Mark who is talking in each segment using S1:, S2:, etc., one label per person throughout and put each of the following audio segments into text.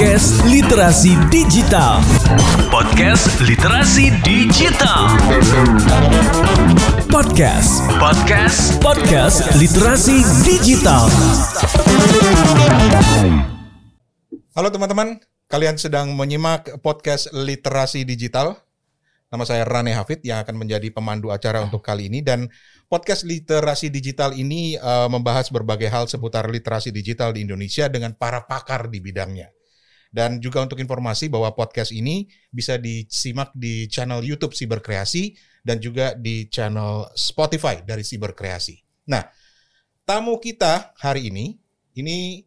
S1: Podcast Literasi Digital. Podcast Literasi Digital. Podcast. Podcast. Podcast Literasi Digital.
S2: Halo teman-teman, kalian sedang menyimak podcast Literasi Digital. Nama saya Rane Hafid yang akan menjadi pemandu acara untuk kali ini dan podcast Literasi Digital ini uh, membahas berbagai hal seputar literasi digital di Indonesia dengan para pakar di bidangnya. Dan juga untuk informasi bahwa podcast ini bisa disimak di channel YouTube Siberkreasi dan juga di channel Spotify dari Siberkreasi. Nah, tamu kita hari ini ini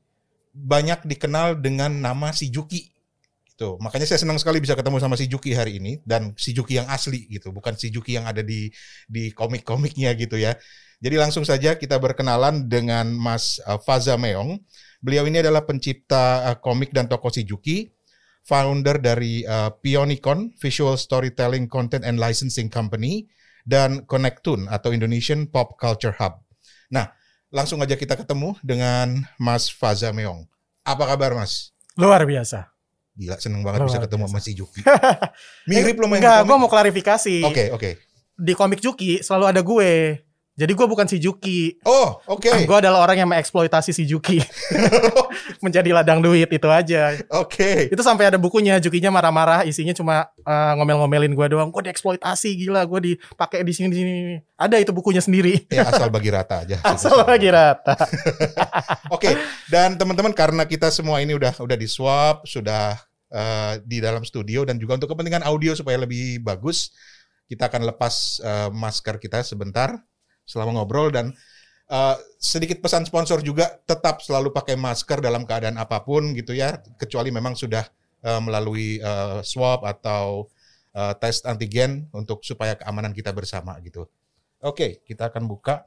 S2: banyak dikenal dengan nama si Juki gitu. Makanya saya senang sekali bisa ketemu sama si Juki hari ini dan si Juki yang asli gitu, bukan si Juki yang ada di di komik-komiknya gitu ya. Jadi langsung saja kita berkenalan dengan Mas uh, Faza Meong. Beliau ini adalah pencipta uh, komik dan toko si Juki, founder dari uh, Pionicon Visual Storytelling Content and Licensing Company dan Connectun atau Indonesian Pop Culture Hub. Nah, langsung aja kita ketemu dengan Mas Faza Meong. Apa kabar Mas?
S3: Luar biasa.
S2: Gila seneng banget
S3: Luar
S2: bisa ketemu
S3: biasa.
S2: sama si Juki. Mirip lo main
S3: Enggak, gue mau klarifikasi.
S2: Oke, oke.
S3: Di komik Juki selalu ada gue. Jadi gue bukan si Juki.
S2: Oh, oke.
S3: Gue adalah orang yang mengeksploitasi si Juki. Menjadi ladang duit itu aja.
S2: Oke.
S3: Itu sampai ada bukunya, Jukinya marah-marah, isinya cuma uh, ngomel-ngomelin gue doang. Gue dieksploitasi gila, gue dipakai di sini di sini. Ada itu bukunya sendiri.
S2: Ya asal bagi rata aja.
S3: Asal lagi rata.
S2: Oke, dan teman-teman karena kita semua ini udah udah di swap, sudah eh, di dalam studio dan juga untuk kepentingan audio supaya lebih bagus, kita akan lepas eh, masker kita sebentar selama ngobrol dan eh, sedikit pesan sponsor juga tetap selalu pakai masker dalam keadaan apa pun gitu ya, kecuali memang sudah eh, melalui eh, swab atau eh, tes antigen untuk supaya keamanan kita bersama gitu. Oke, kita akan buka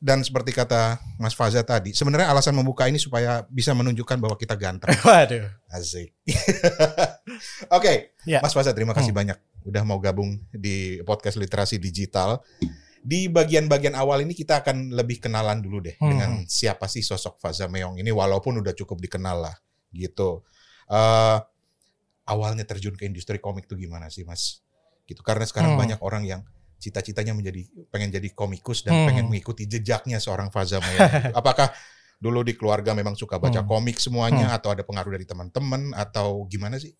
S2: dan seperti kata Mas Faza tadi, sebenarnya alasan membuka ini supaya bisa menunjukkan bahwa kita ganteng.
S3: Waduh.
S2: Asik. Oke,
S3: Ya.
S2: Mas Faza terima kasih
S3: Hmm.
S2: banyak udah mau gabung di podcast literasi digital. Di bagian-bagian awal ini kita akan lebih kenalan dulu deh
S3: Hmm.
S2: dengan siapa sih sosok Faza Meong ini walaupun udah cukup dikenal lah gitu. Eh awalnya terjun ke industri komik tuh gimana sih Mas? Gitu karena sekarang
S3: Hmm.
S2: banyak orang yang cita-citanya menjadi pengen jadi komikus dan
S3: Hmm.
S2: pengen mengikuti jejaknya seorang Faza. Apakah dulu di keluarga memang suka baca
S3: Hmm.
S2: komik semuanya atau ada pengaruh dari teman-teman atau gimana sih?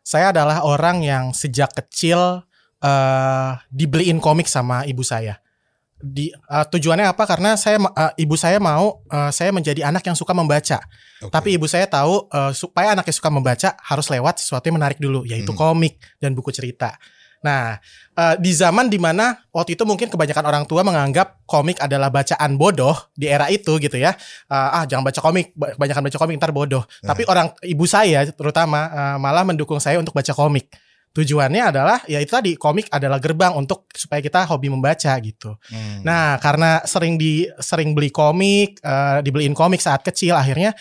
S3: Saya adalah orang yang sejak kecil eh dibeliin komik sama ibu saya. Di eh, tujuannya apa? Karena saya eh, ibu saya mau eh, saya menjadi anak yang suka membaca.
S2: Oke.
S3: Tapi ibu saya tahu eh, supaya anaknya suka membaca harus lewat sesuatu yang menarik dulu, yaitu
S2: Hmm.
S3: komik dan buku cerita. Nah, eh, di zaman di mana waktu itu mungkin kebanyakan orang tua menganggap komik adalah bacaan bodoh di era itu gitu ya. Eh, ah, jangan baca komik, ba- kebanyakan baca komik ntar bodoh.
S2: Nah.
S3: Tapi orang ibu saya terutama eh, malah mendukung saya untuk baca komik. Tujuannya adalah ya itu tadi komik adalah gerbang untuk supaya kita hobi membaca gitu.
S2: Hmm.
S3: Nah, karena sering di sering beli komik, eh, dibeliin komik saat kecil, akhirnya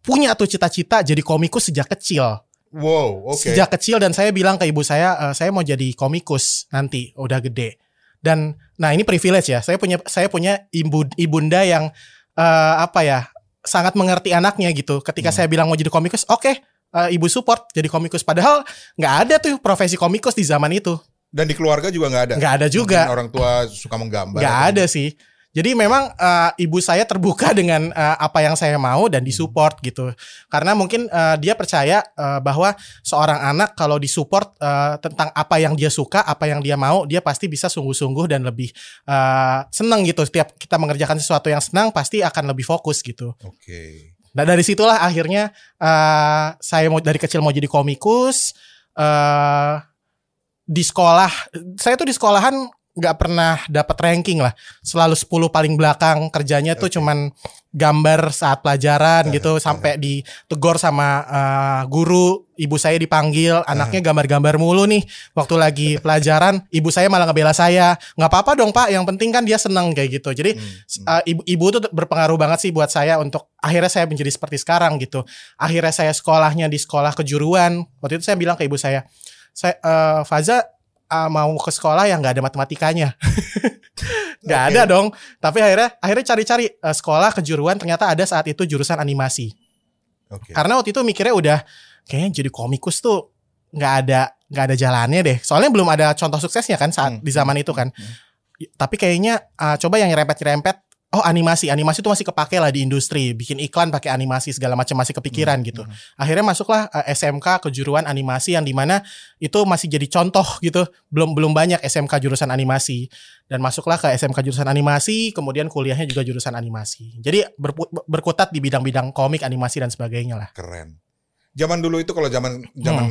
S3: punya tuh cita-cita jadi komikus sejak kecil.
S2: Wow, oke.
S3: Sejak kecil dan saya bilang ke ibu saya, "Eh, saya mau jadi komikus nanti udah gede. Dan nah ini privilege ya. Saya punya saya punya ibu ibunda yang eh, apa ya sangat mengerti anaknya gitu. Ketika
S2: Hmm.
S3: saya bilang mau jadi komikus, oke. eh, ibu support jadi komikus padahal nggak ada tuh profesi komikus di zaman itu
S2: Dan di keluarga juga nggak ada.
S3: nggak ada juga
S2: Mungkin orang tua suka menggambar.
S3: nggak ada sih. Jadi memang eh, ibu saya terbuka dengan eh, apa yang saya mau dan disupport gitu. Karena mungkin eh, dia percaya eh, bahwa seorang anak kalau disupport eh, tentang apa yang dia suka, apa yang dia mau, dia pasti bisa sungguh-sungguh dan lebih eh, senang gitu. Setiap kita mengerjakan sesuatu yang senang, pasti akan lebih fokus gitu.
S2: Oke.
S3: Nah dari situlah akhirnya eh, saya mau dari kecil mau jadi komikus. eh di sekolah, saya tuh di sekolahan nggak pernah dapat ranking lah. Selalu 10 paling belakang kerjanya tuh
S2: Oke.
S3: cuman gambar saat pelajaran
S2: Uh,
S3: gitu
S2: uh.
S3: sampai ditegur sama eh, guru. Ibu saya dipanggil, anaknya gambar-gambar mulu nih. Waktu lagi pelajaran, ibu saya malah ngebela saya. nggak apa-apa dong pak, yang penting kan dia seneng kayak gitu. Jadi
S2: Hmm.
S3: uh, ibu ibu tuh berpengaruh banget sih buat saya untuk akhirnya saya menjadi seperti sekarang gitu. Akhirnya saya sekolahnya di sekolah kejuruan. Waktu itu saya bilang ke ibu saya, saya eh, Faza uh, mau ke sekolah yang nggak ada matematikanya. Nggak
S2: Oke.
S3: ada dong. Tapi akhirnya akhirnya cari-cari uh, sekolah kejuruan ternyata ada saat itu jurusan animasi.
S2: Oke.
S3: Karena waktu itu mikirnya udah kayaknya jadi komikus tuh nggak ada nggak ada jalannya deh. Soalnya belum ada contoh suksesnya kan saat
S2: Hmm.
S3: di zaman itu kan.
S2: Hmm.
S3: Tapi kayaknya uh, coba yang nyerempet-nyerempet Oh animasi, animasi itu masih kepake lah di industri, bikin iklan pakai animasi segala macam masih kepikiran gitu.
S2: Hmm.
S3: Akhirnya masuklah uh, SMK kejuruan animasi yang di mana itu masih jadi contoh gitu, belum belum banyak SMK jurusan animasi dan masuklah ke SMK jurusan animasi, kemudian kuliahnya juga jurusan animasi. Jadi berpu- berkutat di bidang-bidang komik, animasi dan sebagainya lah.
S2: Keren. Zaman dulu itu kalau zaman zaman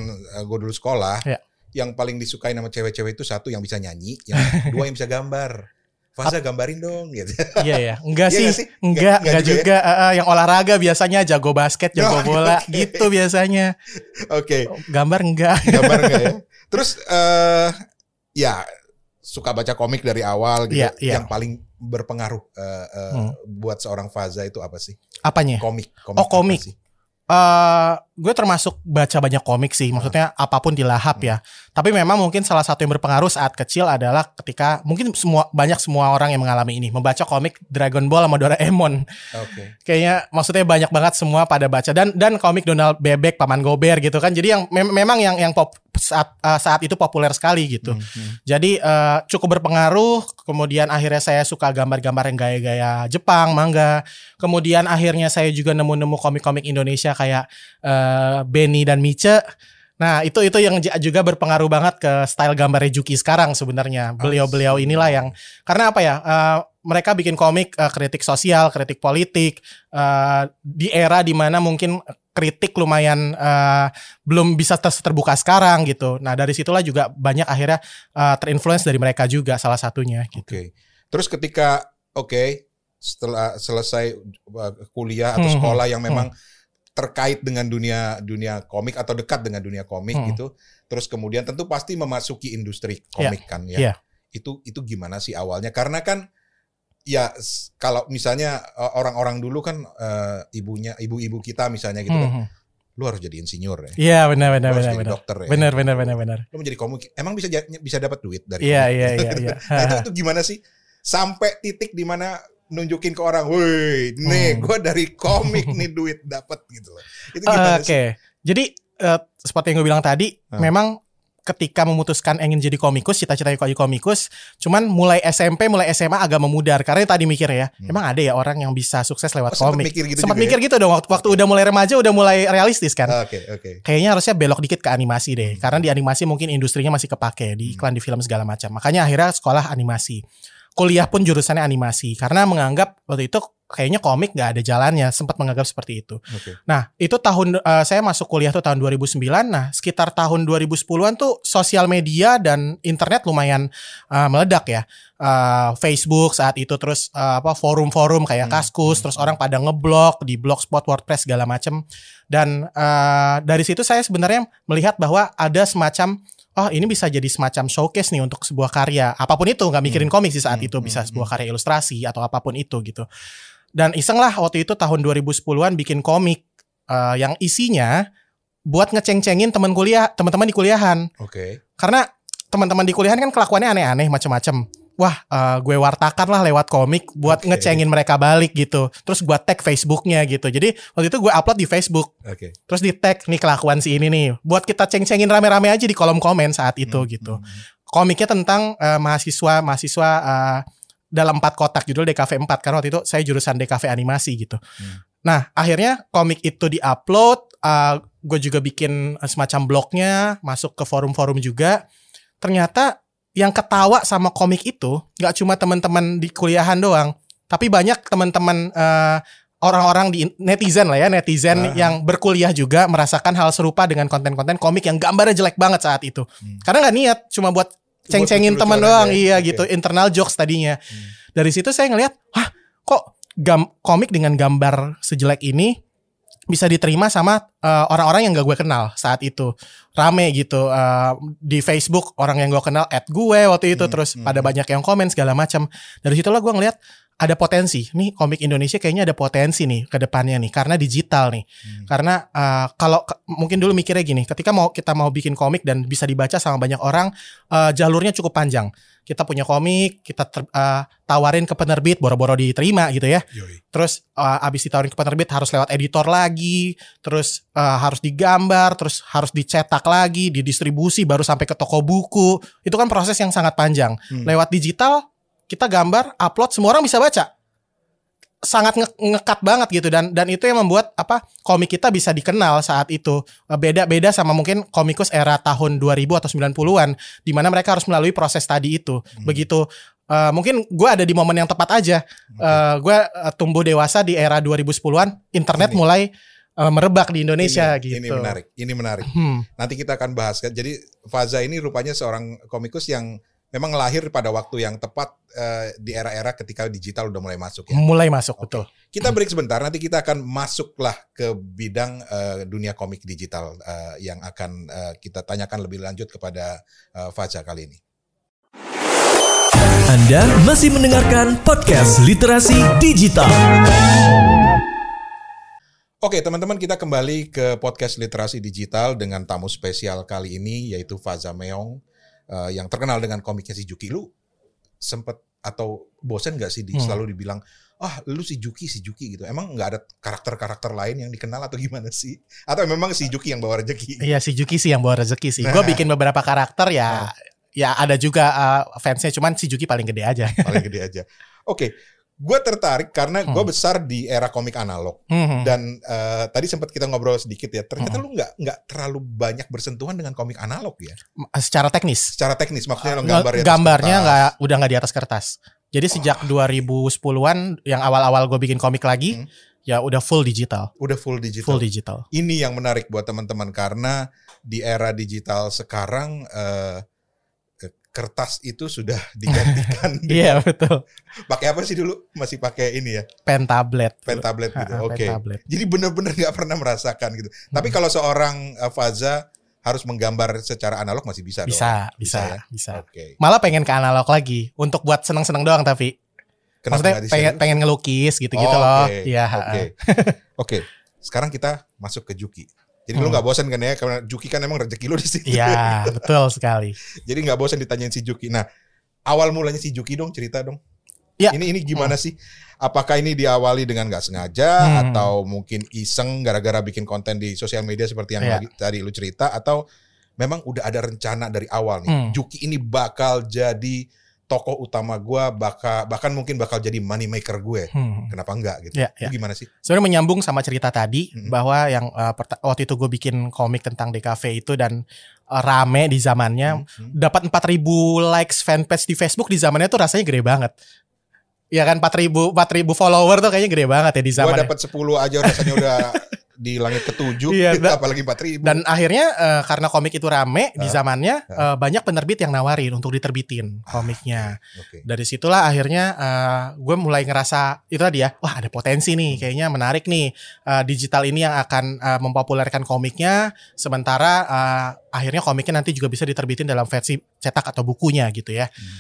S2: gue dulu sekolah,
S3: Hmm. Ya.
S2: yang paling disukai nama cewek-cewek itu satu yang bisa nyanyi, yang kedua yang bisa gambar. Faza gambarin dong gitu.
S3: Iya ya, enggak
S2: Iya
S3: sih,
S2: nggak sih?
S3: enggak,
S2: Nggak-
S3: enggak
S2: nggak juga
S3: juga. Eh, eh, yang olahraga biasanya jago basket, jago
S2: Oh,
S3: bola,
S2: oke.
S3: gitu biasanya.
S2: Oke,
S3: Gambar enggak.
S2: gambar enggak ya? Terus eh ya suka baca komik dari awal gitu.
S3: Iya, iya.
S2: Yang paling berpengaruh eh, eh,
S3: Hmm.
S2: buat seorang Faza itu apa sih?
S3: Apanya?
S2: Komik. komik
S3: Oh, komik. Eh, gue termasuk baca banyak komik sih, maksudnya apa pun dilahap ya. Tapi memang mungkin salah satu yang berpengaruh saat kecil adalah ketika mungkin semua banyak semua orang yang mengalami ini membaca komik Dragon Ball sama Doraemon.
S2: Oke.
S3: Kayaknya maksudnya banyak banget semua pada baca dan dan komik Donald Bebek, Paman Gober gitu kan. Jadi yang mem- memang yang yang pop saat eh, saat itu populer sekali gitu.
S2: Hmm, hmm.
S3: Jadi eh, cukup berpengaruh. Kemudian akhirnya saya suka gambar-gambar yang gaya-gaya Jepang, manga. Kemudian akhirnya saya juga nemu-nemu komik-komik Indonesia kayak eh, Benny dan Mice. Nah itu itu yang juga berpengaruh banget ke style gambarnya Juki sekarang sebenarnya. Beliau-beliau inilah yang karena apa ya? eh, mereka bikin komik eh, kritik sosial, kritik politik eh, di era di mana mungkin kritik lumayan eh, belum bisa ter- terbuka sekarang gitu. Nah dari situlah juga banyak akhirnya eh, terinfluence dari mereka juga salah satunya gitu.
S2: Oke. Terus ketika oke setelah selesai uh, kuliah atau
S3: Hmm,
S2: sekolah yang memang terkait dengan dunia dunia komik atau dekat dengan dunia komik
S3: Hmm.
S2: gitu, terus kemudian tentu pasti memasuki industri komik kan ya.
S3: Iya.
S2: Itu itu gimana sih awalnya? Karena kan ya kalau misalnya uh, orang-orang dulu kan uh, ibunya ibu-ibu kita misalnya gitu kan,
S3: Hmm.
S2: lu harus jadi insinyur ya.
S3: Iya benar benar benar benar.
S2: dokter ya.
S3: Benar benar benar benar.
S2: Lu menjadi komik, emang bisa bisa dapat duit dari
S3: Iya iya iya iya.
S2: Nah, itu, itu gimana sih? Sampai titik di mana nunjukin ke orang, woi, nih
S3: Hmm.
S2: gue dari komik nih duit dapat gitu loh. Itu gimana
S3: Oke.
S2: sih?
S3: Jadi eh, seperti yang gue bilang tadi,
S2: Hmm.
S3: memang ketika memutuskan ingin jadi komikus, cita-citanya jadi komikus, cuman mulai SMP, mulai SMA agak memudar karena tadi mikir ya,
S2: Hmm.
S3: emang ada ya orang yang bisa sukses
S2: Oh,
S3: lewat
S2: sempet
S3: komik.
S2: mikir gitu
S3: Sempat
S2: juga
S3: mikir gitu dong waktu, waktu udah mulai remaja udah mulai realistis kan.
S2: Oke, oke.
S3: Kayaknya harusnya belok dikit ke animasi deh,
S2: Hmm.
S3: karena di animasi mungkin industrinya masih kepake di iklan di film segala macam. Makanya akhirnya sekolah animasi. Kuliah pun jurusannya animasi karena menganggap waktu itu kayaknya komik nggak ada jalannya, sempat menganggap seperti itu.
S2: Oke.
S3: Nah, itu tahun eh, saya masuk kuliah tuh tahun 2009. Nah, sekitar tahun 2010-an tuh sosial media dan internet lumayan eh, meledak ya. Eh, Facebook saat itu terus eh, apa forum-forum kayak
S2: Hmm.
S3: Kaskus, terus orang pada ngeblog di blogspot, WordPress segala macem. Dan eh, dari situ saya sebenarnya melihat bahwa ada semacam Oh ini bisa jadi semacam showcase nih untuk sebuah karya apa pun itu nggak mikirin komik sih saat
S2: Hmm,
S3: itu bisa
S2: hmm,
S3: sebuah karya ilustrasi atau apa pun itu gitu dan iseng lah waktu itu tahun 2010-an bikin komik eh, yang isinya buat ngeceng-cengin teman kuliah, teman-teman di kuliahan.
S2: Oke.
S3: Karena teman-teman di kuliahan kan kelakuannya aneh-aneh macam-macam. Wah, eh, gue wartakan lah lewat komik buat
S2: Oke.
S3: ngecengin mereka balik gitu. Terus gue tag Facebooknya gitu. Jadi waktu itu gue upload di Facebook.
S2: Oke.
S3: Terus di tag nih kelakuan si ini nih. Buat kita ceng-cengin rame-rame aja di kolom komen saat itu
S2: Hmm,
S3: gitu
S2: hmm,
S3: komiknya tentang eh, mahasiswa mahasiswa eh, dalam empat kotak judul DKV 4 karena waktu itu saya jurusan DKV animasi gitu.
S2: Hmm.
S3: Nah akhirnya komik itu diupload, uh, gue juga bikin semacam blognya, masuk ke forum-forum juga. Ternyata yang ketawa sama komik itu nggak cuma teman-teman di kuliahan doang, tapi banyak teman-teman eh, orang-orang di netizen lah ya netizen
S2: Ah.
S3: yang berkuliah juga merasakan hal serupa dengan konten-konten komik yang gambarnya jelek banget saat itu.
S2: Hmm.
S3: Karena nggak niat, cuma buat ceng-cengin teman
S2: aja
S3: doang,
S2: ya?
S3: iya
S2: Oke.
S3: gitu, internal jokes tadinya.
S2: Hmm.
S3: Dari situ saya ngelihat, hah kok gam komik dengan gambar sejelek ini bisa diterima sama eh, orang-orang yang gak gue kenal saat itu. Rame gitu eh, di Facebook orang yang gue kenal add gue waktu itu.
S2: Hmm,
S3: terus
S2: hmm,
S3: pada
S2: hmm.
S3: banyak yang komen segala macam. Dari situlah gue ngelihat ada potensi nih komik Indonesia kayaknya ada potensi nih ke depannya nih karena digital nih.
S2: Hmm.
S3: Karena uh, kalau ke- mungkin dulu mikirnya gini, ketika mau kita mau bikin komik dan bisa dibaca sama banyak orang, uh, jalurnya cukup panjang. Kita punya komik, kita ter- uh, tawarin ke penerbit, boro-boro diterima gitu ya.
S2: Yoi.
S3: Terus uh, abis ditawarin ke penerbit harus lewat editor lagi, terus uh, harus digambar, terus harus dicetak lagi, didistribusi, baru sampai ke toko buku. Itu kan proses yang sangat panjang.
S2: Hmm.
S3: Lewat digital, kita gambar, upload, semua orang bisa baca. Sangat nge- ngekat banget gitu dan dan itu yang membuat apa komik kita bisa dikenal saat itu beda-beda sama mungkin komikus era tahun 2000 atau 90-an di mana mereka harus melalui proses tadi itu begitu uh, mungkin gue ada di momen yang tepat aja uh, gue uh, tumbuh dewasa di era 2010-an internet
S2: Ini.
S3: mulai uh, merebak di Indonesia
S2: ini,
S3: gitu
S2: Ini menarik, ini menarik.
S3: Hmm,
S2: Nanti kita akan bahas. Jadi Faza ini rupanya seorang komikus yang memang lahir pada waktu yang tepat eh, di era-era ketika digital udah mulai masuk ya.
S3: mulai masuk
S2: Oke.
S3: betul
S2: Kita break sebentar, nanti kita akan masuklah ke bidang eh, dunia komik digital eh, yang akan eh, kita tanyakan lebih lanjut kepada eh, Faza kali ini.
S1: Anda masih mendengarkan podcast Literasi Digital.
S2: Oke teman-teman kita kembali ke podcast literasi digital dengan tamu spesial kali ini yaitu Faza Meong eh, yang terkenal dengan komiknya si Juki. Lu sempet atau bosen gak sih di,
S3: Hmm.
S2: selalu dibilang ah lu si Juki si Juki gitu. Emang nggak ada karakter-karakter lain yang dikenal atau gimana sih? Atau memang si Juki yang bawa rezeki?
S3: Iya si Juki sih yang bawa rezeki sih. Gue
S2: Nah.
S3: bikin beberapa karakter ya, ya ada juga uh, fansnya. Cuman si Juki paling gede aja.
S2: Paling gede aja. Oke, gue tertarik karena gue
S3: Hmm.
S2: besar di era komik analog.
S3: Hmm.
S2: Dan eh, tadi sempat kita ngobrol sedikit ya, ternyata
S3: Hmm.
S2: lu nggak nggak terlalu banyak bersentuhan dengan komik analog ya.
S3: Secara teknis,
S2: Secara teknis maksudnya lo
S3: Nge-
S2: gambar atas
S3: gambarnya nggak udah nggak di atas kertas. Jadi sejak 2010-an yang awal-awal gue bikin komik lagi,
S2: Hmm.
S3: ya udah full digital,
S2: udah full digital.
S3: full digital.
S2: Ini yang menarik buat teman-teman karena di era digital sekarang eh, eh, kertas itu sudah digantikan.
S3: Iya
S2: dengan-
S3: betul.
S2: Pakai apa sih dulu? Masih pakai ini ya,
S3: Pen tablet.
S2: pen tablet gitu. Oke.
S3: Pen tablet.
S2: Jadi benar-benar nggak pernah merasakan gitu. Tapi
S3: Hmm.
S2: kalau seorang eh, Faza harus menggambar secara analog masih bisa dong.
S3: Bisa,
S2: Bisa ya?
S3: bisa, bisa.
S2: Oke.
S3: Malah pengen ke analog lagi untuk buat seneng-seneng doang tapi
S2: Kenapa
S3: maksudnya pengen pengen ngelukis gitu-gitu
S2: Oh,
S3: loh.
S2: oke.
S3: Iya.
S2: Oke. Oke. Sekarang kita masuk ke Juki. Jadi lu
S3: Hmm.
S2: nggak bosan kan ya karena Juki kan emang rezeki lu di situ.
S3: Iya, betul sekali.
S2: Jadi nggak bosan ditanyain si Juki. Nah, awal mulanya si Juki dong cerita dong.
S3: Ya.
S2: Ini ini gimana sih? Apakah ini diawali dengan nggak sengaja
S3: Hmm.
S2: atau mungkin iseng gara-gara bikin konten di sosial media seperti yang lagi- tadi lu cerita atau memang udah ada rencana dari awal nih.
S3: Hmm.
S2: Juki ini bakal jadi tokoh utama gua, bakal bahkan mungkin bakal jadi money maker gue.
S3: Hmm.
S2: Kenapa enggak gitu?
S3: Ya,
S2: Itu
S3: ya.
S2: gimana sih?
S3: Sebenarnya menyambung sama cerita tadi
S2: Hmm.
S3: bahwa yang uh, waktu itu gue bikin komik tentang DKV itu dan uh, rame di zamannya
S2: Hmm.
S3: dapat 4000 likes fanpage di Facebook di zamannya tuh rasanya gede banget. Ya kan 4000 4000 follower tuh kayaknya gede banget ya di
S2: Gua
S3: zamannya.
S2: dapat 10 aja rasanya udah di langit ketujuh,
S3: Iya,
S2: gitu, apalagi 4000.
S3: Dan akhirnya eh, karena komik itu rame di
S2: Ah,
S3: zamannya
S2: ah.
S3: eh, banyak penerbit yang nawarin untuk diterbitin komiknya.
S2: Oke.
S3: Dari situlah akhirnya eh, gue mulai ngerasa itu tadi ya, wah ada potensi nih,
S2: Hmm.
S3: kayaknya menarik nih eh, digital ini yang akan eh, mempopulerkan komiknya. Sementara eh, akhirnya komiknya nanti juga bisa diterbitin dalam versi cetak atau bukunya gitu ya.
S2: Hmm.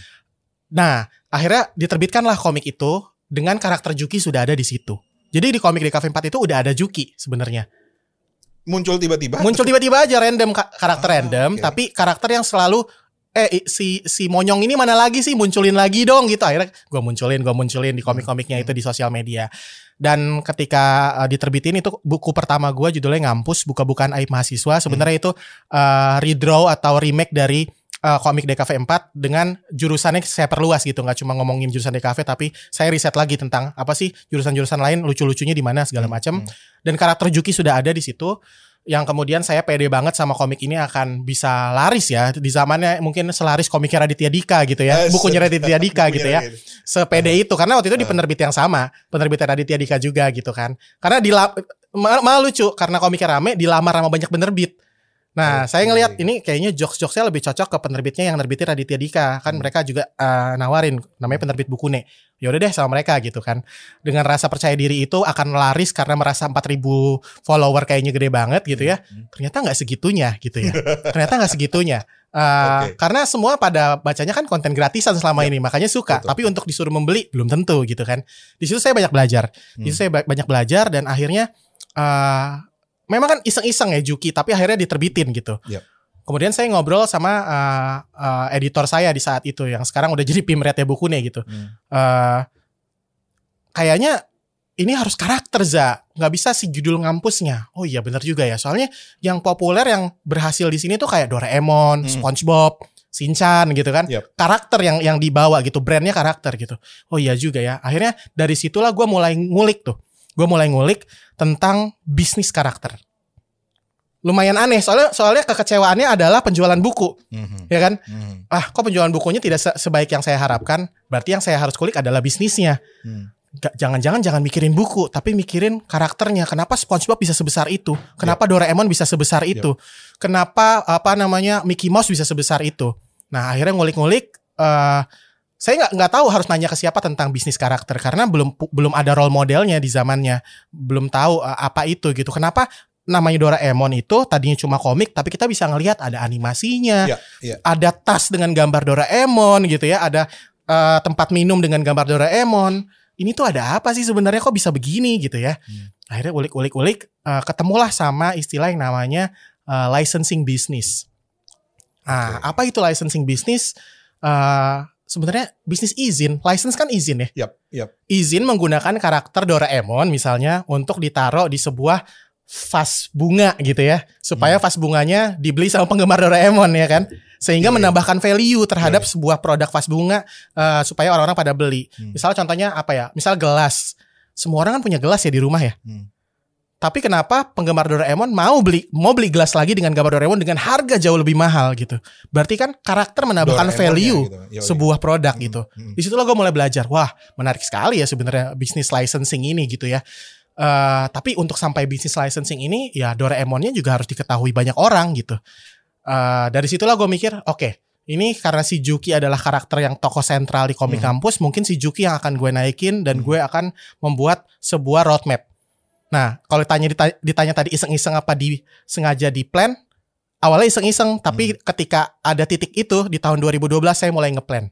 S3: Nah akhirnya diterbitkanlah komik itu dengan karakter Juki sudah ada di situ. Jadi di komik DKV 4 itu udah ada Juki sebenarnya.
S2: Muncul tiba-tiba.
S3: muncul tiba-tiba aja random ka- karakter
S2: Ah,
S3: random
S2: oke.
S3: tapi karakter yang selalu eh si si monyong ini mana lagi sih? Munculin lagi dong gitu. Akhirnya gue munculin gue munculin di komik-komiknya itu di sosial media. Dan ketika uh, diterbitin itu buku pertama gue judulnya ngampus buka-bukaan aib mahasiswa. Sebenarnya itu uh, redraw atau remake dari uh, komik DKV 4 dengan jurusannya saya perluas gitu. Nggak cuma ngomongin jurusan DKV tapi saya riset lagi tentang apa sih jurusan-jurusan lain lucu-lucunya di mana segala macam
S2: Hmm.
S3: dan karakter Juki sudah ada di situ. Yang kemudian saya pede banget sama komik ini akan bisa laris ya. Di zamannya mungkin selaris komiknya Raditya Dika gitu ya.
S2: Eh,
S3: bukunya
S2: se-
S3: Raditya Dika
S2: bukunya
S3: gitu ya.
S2: Gitu.
S3: sepede itu. Karena waktu itu di
S2: Eh.
S3: penerbit yang sama. Penerbit Raditya Dika juga gitu kan. Karena di malah, malah lucu. Karena komiknya rame dilamar sama banyak penerbit Nah, saya ngelihat ini kayaknya jokes-jokesnya lebih cocok ke penerbitnya yang nerbitin Raditya Dika. Kan
S2: Hmm.
S3: mereka juga eh, nawarin namanya penerbit Bukune. ya udah deh sama mereka gitu kan. Dengan rasa percaya diri itu akan laris karena merasa 4000 follower kayaknya gede banget gitu ya.
S2: Hmm.
S3: Ternyata nggak segitunya gitu ya. Ternyata nggak segitunya. Uh,
S2: Oke.
S3: Karena semua pada bacanya kan konten gratisan selama
S2: Yap.
S3: ini, makanya suka.
S2: Betul.
S3: Tapi untuk disuruh membeli belum tentu gitu kan. Di situ saya banyak belajar. Di situ saya ba- banyak belajar dan akhirnya uh, memang kan iseng-iseng ya Juki, tapi akhirnya diterbitin gitu.
S2: Yap.
S3: Kemudian saya ngobrol sama uh, uh, editor saya di saat itu yang sekarang udah jadi pimretnya buku nih gitu.
S2: Hmm.
S3: Eh, kayaknya ini harus karakter za nggak bisa si judul ngampusnya oh iya bener juga ya soalnya yang populer yang berhasil di sini tuh kayak Doraemon,
S2: Hmm.
S3: SpongeBob, Shinchan gitu kan
S2: Yap.
S3: karakter yang yang dibawa gitu brandnya karakter gitu oh iya juga ya akhirnya dari situlah gue mulai ngulik tuh gue mulai ngulik tentang bisnis karakter. Lumayan aneh soalnya soalnya kekecewaannya adalah penjualan buku.
S2: Hmm.
S3: ya kan?
S2: Hmm.
S3: ah kok penjualan bukunya tidak se- sebaik yang saya harapkan? Berarti yang saya harus kulik adalah bisnisnya. Gak- jangan-jangan jangan mikirin buku tapi mikirin karakternya. Kenapa SpongeBob bisa sebesar itu? Kenapa Doraemon bisa sebesar itu? Kenapa apa namanya Mickey Mouse bisa sebesar itu? Nah akhirnya ngulik-ngulik eh saya nggak nggak tahu harus nanya ke siapa tentang bisnis karakter karena belum belum ada role modelnya di zamannya belum tahu eh, apa itu gitu kenapa namanya Doraemon itu tadinya cuma komik tapi kita bisa ngelihat ada animasinya
S2: Iya, iya.
S3: ada tas dengan gambar Doraemon gitu ya, ada eh, tempat minum dengan gambar Doraemon. Ini tuh ada apa sih sebenarnya kok bisa begini gitu ya?
S2: Hmm.
S3: Akhirnya ulik-ulik-ulik eh, ketemulah sama istilah yang namanya eh, licensing business. Nah,
S2: Oke.
S3: apa itu licensing business? Eh, sebenarnya bisnis izin, license kan izin ya.
S2: Yap, yap.
S3: Izin menggunakan karakter Doraemon misalnya untuk ditaruh di sebuah vas bunga gitu ya supaya
S2: Hmm.
S3: vas bunganya dibeli sama penggemar Doraemon ya kan sehingga
S2: Iya, iya.
S3: menambahkan value terhadap
S2: Iya,
S3: sebuah produk vas bunga eh, supaya orang-orang pada beli
S2: Hmm.
S3: misal contohnya apa ya misal gelas semua orang kan punya gelas ya di rumah ya
S2: Hmm.
S3: Tapi kenapa penggemar Doraemon mau beli mau beli gelas lagi dengan gambar Doraemon dengan harga jauh lebih mahal gitu berarti kan karakter menambahkan
S2: Doraemonnya
S3: value
S2: gitu.
S3: Sebuah produk
S2: Hmm,
S3: gitu
S2: hmm.
S3: di situlah gue mulai belajar wah menarik sekali ya sebenarnya bisnis licensing ini gitu ya Eh, tapi untuk sampai bisnis licensing ini ya Doraemonnya juga harus diketahui banyak orang gitu Eh, dari situlah gue mikir oke ini karena si Juki adalah karakter yang tokoh sentral di komik
S2: Hmm.
S3: kampus mungkin si Juki yang akan gue naikin dan
S2: Hmm.
S3: gue akan membuat sebuah roadmap nah kalau ditanya ditanya, tadi iseng-iseng apa di sengaja di plan awalnya iseng-iseng tapi
S2: Hmm.
S3: ketika ada titik itu di tahun 2012 saya mulai ngeplan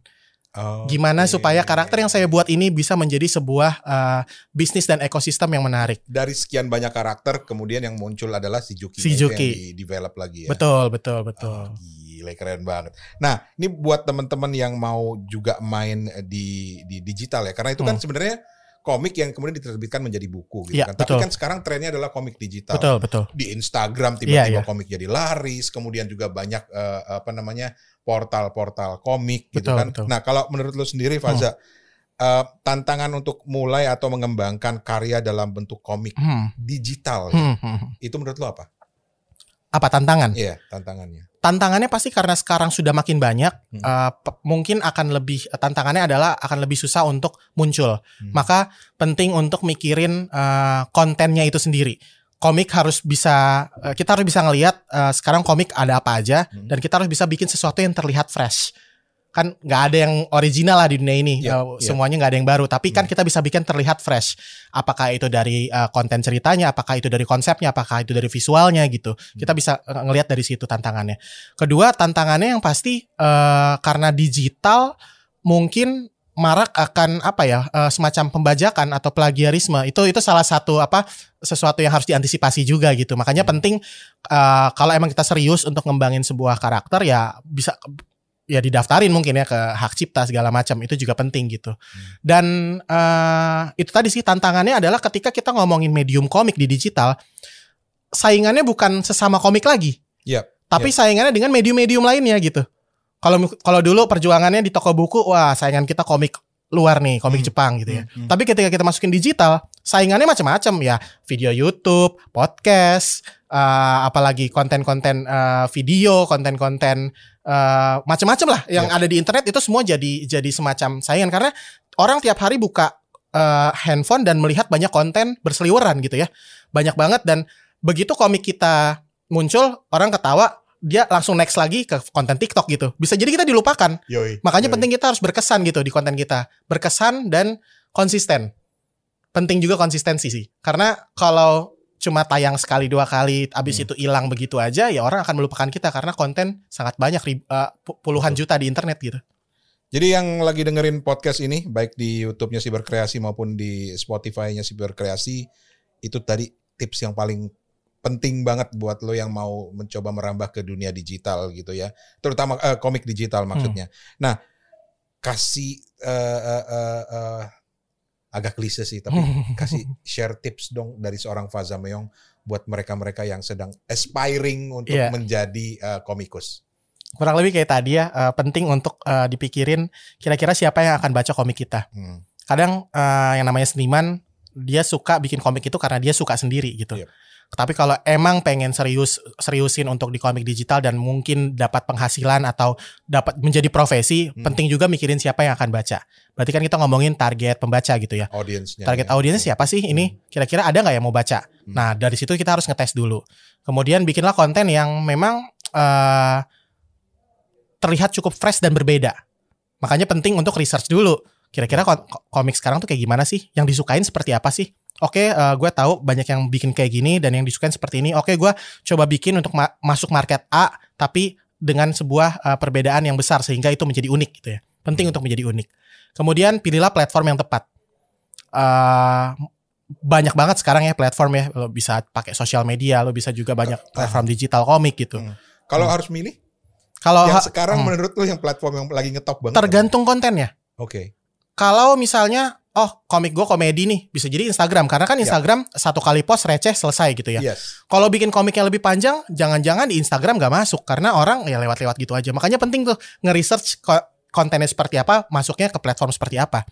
S2: Oh,
S3: Gimana
S2: oke.
S3: supaya karakter yang saya buat ini bisa menjadi sebuah uh, bisnis dan ekosistem yang menarik.
S2: dari sekian banyak karakter kemudian yang muncul adalah si Juki
S3: Si Juki.
S2: yang di develop lagi ya.
S3: Betul, betul,
S2: Oh,
S3: betul.
S2: gila keren banget. Nah, ini buat teman-teman yang mau juga main di di digital ya. Karena itu kan
S3: Hmm.
S2: sebenarnya komik yang kemudian diterbitkan menjadi buku gitu
S3: Iya,
S2: kan. Tapi
S3: betul.
S2: kan sekarang trennya adalah komik digital.
S3: Betul, betul.
S2: Di Instagram
S3: Iya,
S2: tiba-tiba
S3: iya.
S2: komik jadi laris, kemudian juga banyak eh, apa namanya? portal-portal komik gitu
S3: Betul,
S2: kan.
S3: betul.
S2: Nah, kalau menurut lu sendiri Faza, eh, tantangan untuk mulai atau mengembangkan karya dalam bentuk komik
S3: Hmm,
S2: digital
S3: hmm, hmm, hmm.
S2: itu menurut lu apa?
S3: Apa tantangan?
S2: Iya, tantangannya.
S3: Tantangannya pasti karena sekarang sudah makin banyak,
S2: Hmm.
S3: uh, mungkin akan lebih tantangannya adalah akan lebih susah untuk muncul.
S2: Hmm.
S3: Maka penting untuk mikirin uh, kontennya itu sendiri. Komik harus bisa uh, kita harus bisa ngelihat uh, sekarang komik ada apa aja
S2: Hmm.
S3: dan kita harus bisa bikin sesuatu yang terlihat fresh. Kan nggak ada yang original lah di dunia ini,
S2: Iya,
S3: Uh,
S2: iya.
S3: semuanya nggak ada yang baru. Tapi kan
S2: Hmm.
S3: kita bisa bikin terlihat fresh. Apakah itu dari uh, konten ceritanya, apakah itu dari konsepnya, apakah itu dari visualnya gitu. Kita bisa uh, ngelihat dari situ tantangannya. Kedua tantangannya yang pasti uh, karena digital mungkin marak akan apa ya uh, semacam pembajakan atau plagiarisme itu itu salah satu apa sesuatu yang harus diantisipasi juga gitu makanya
S2: Hmm.
S3: penting uh, kalau emang kita serius untuk ngembangin sebuah karakter ya bisa ya didaftarin mungkin ya ke hak cipta segala macam itu juga penting gitu. Dan uh, itu tadi sih tantangannya adalah ketika kita ngomongin medium komik di digital saingannya bukan sesama komik lagi.
S2: Iya,
S3: tapi saingannya dengan medium-medium lainnya gitu. Kalau kalau dulu perjuangannya di toko buku wah saingan kita komik luar nih komik
S2: Hmm.
S3: Jepang gitu ya.
S2: Hmm, hmm.
S3: tapi ketika kita masukin digital, saingannya macam-macam ya, video YouTube, podcast, eh, apalagi konten-konten eh, video, konten-konten eh, macam-macam lah yang
S2: Ya.
S3: ada di internet itu semua jadi jadi semacam saingan karena orang tiap hari buka eh, handphone dan melihat banyak konten berseliweran gitu ya, banyak banget dan begitu komik kita muncul orang ketawa dia langsung next lagi ke konten TikTok gitu. Bisa jadi kita dilupakan.
S2: Yoi.
S3: Makanya
S2: Yoi.
S3: penting kita harus berkesan gitu di konten kita. Berkesan dan konsisten. Penting juga konsistensi sih. Karena kalau cuma tayang sekali dua kali abis
S2: Hmm.
S3: itu hilang begitu aja ya orang akan melupakan kita karena konten sangat banyak pu- puluhan juta di internet gitu.
S2: Jadi yang lagi dengerin podcast ini, baik di YouTube-nya Siberkreasi maupun di Spotify-nya Siberkreasi, itu tadi tips yang paling penting banget buat lo yang mau mencoba merambah ke dunia digital gitu ya, terutama eh, komik digital maksudnya. Nah, kasih eh, eh, eh, eh, agak klise sih, tapi kasih share tips dong dari seorang Faza Meong buat mereka-mereka yang sedang aspiring untuk
S3: Iya.
S2: menjadi eh, komikus.
S3: Kurang lebih kayak tadi ya eh, penting untuk eh, dipikirin kira-kira siapa yang akan baca komik kita.
S2: Hmm.
S3: kadang eh, yang namanya seniman dia suka bikin komik itu karena dia suka sendiri gitu.
S2: Yep.
S3: Tapi kalau emang pengen serius seriusin untuk di komik digital dan mungkin dapat penghasilan atau dapat menjadi profesi,
S2: Hmm.
S3: penting juga mikirin siapa yang akan baca. Berarti kan kita ngomongin target pembaca gitu ya.
S2: Audiensnya.
S3: Target
S2: ya.
S3: audiensnya siapa sih ini? Kira-kira ada nggak yang mau baca?
S2: Hmm.
S3: Nah dari situ kita harus ngetes dulu. Kemudian bikinlah konten yang memang eh, terlihat cukup fresh dan berbeda. Makanya penting untuk research dulu. Kira-kira ko- komik sekarang tuh kayak gimana sih? Yang disukain seperti apa sih? Oke, eh, gue tahu banyak yang bikin kayak gini dan yang disukain seperti ini. Oke, gue coba bikin untuk ma- masuk market A, tapi dengan sebuah eh, perbedaan yang besar sehingga itu menjadi unik gitu ya. Penting untuk menjadi unik. Kemudian pilihlah platform yang tepat. Eh, banyak banget sekarang ya platform ya. Lo bisa pakai sosial media, lo bisa juga banyak platform digital komik gitu.
S2: Hmm. Kalau
S3: Hmm.
S2: harus milih,
S3: Kalau
S2: yang sekarang
S3: hmm,
S2: menurut lo yang platform yang lagi ngetop banget?
S3: tergantung kontennya.
S2: Oke.
S3: Kalau misalnya oh komik gue komedi nih bisa jadi Instagram karena kan
S2: Ya.
S3: Instagram satu kali post receh selesai gitu ya.
S2: Yes.
S3: Kalau bikin komik yang lebih panjang jangan-jangan di Instagram gak masuk karena orang ya lewat-lewat gitu aja. Makanya penting tuh nge-research ko- kontennya seperti apa, masuknya ke platform seperti apa.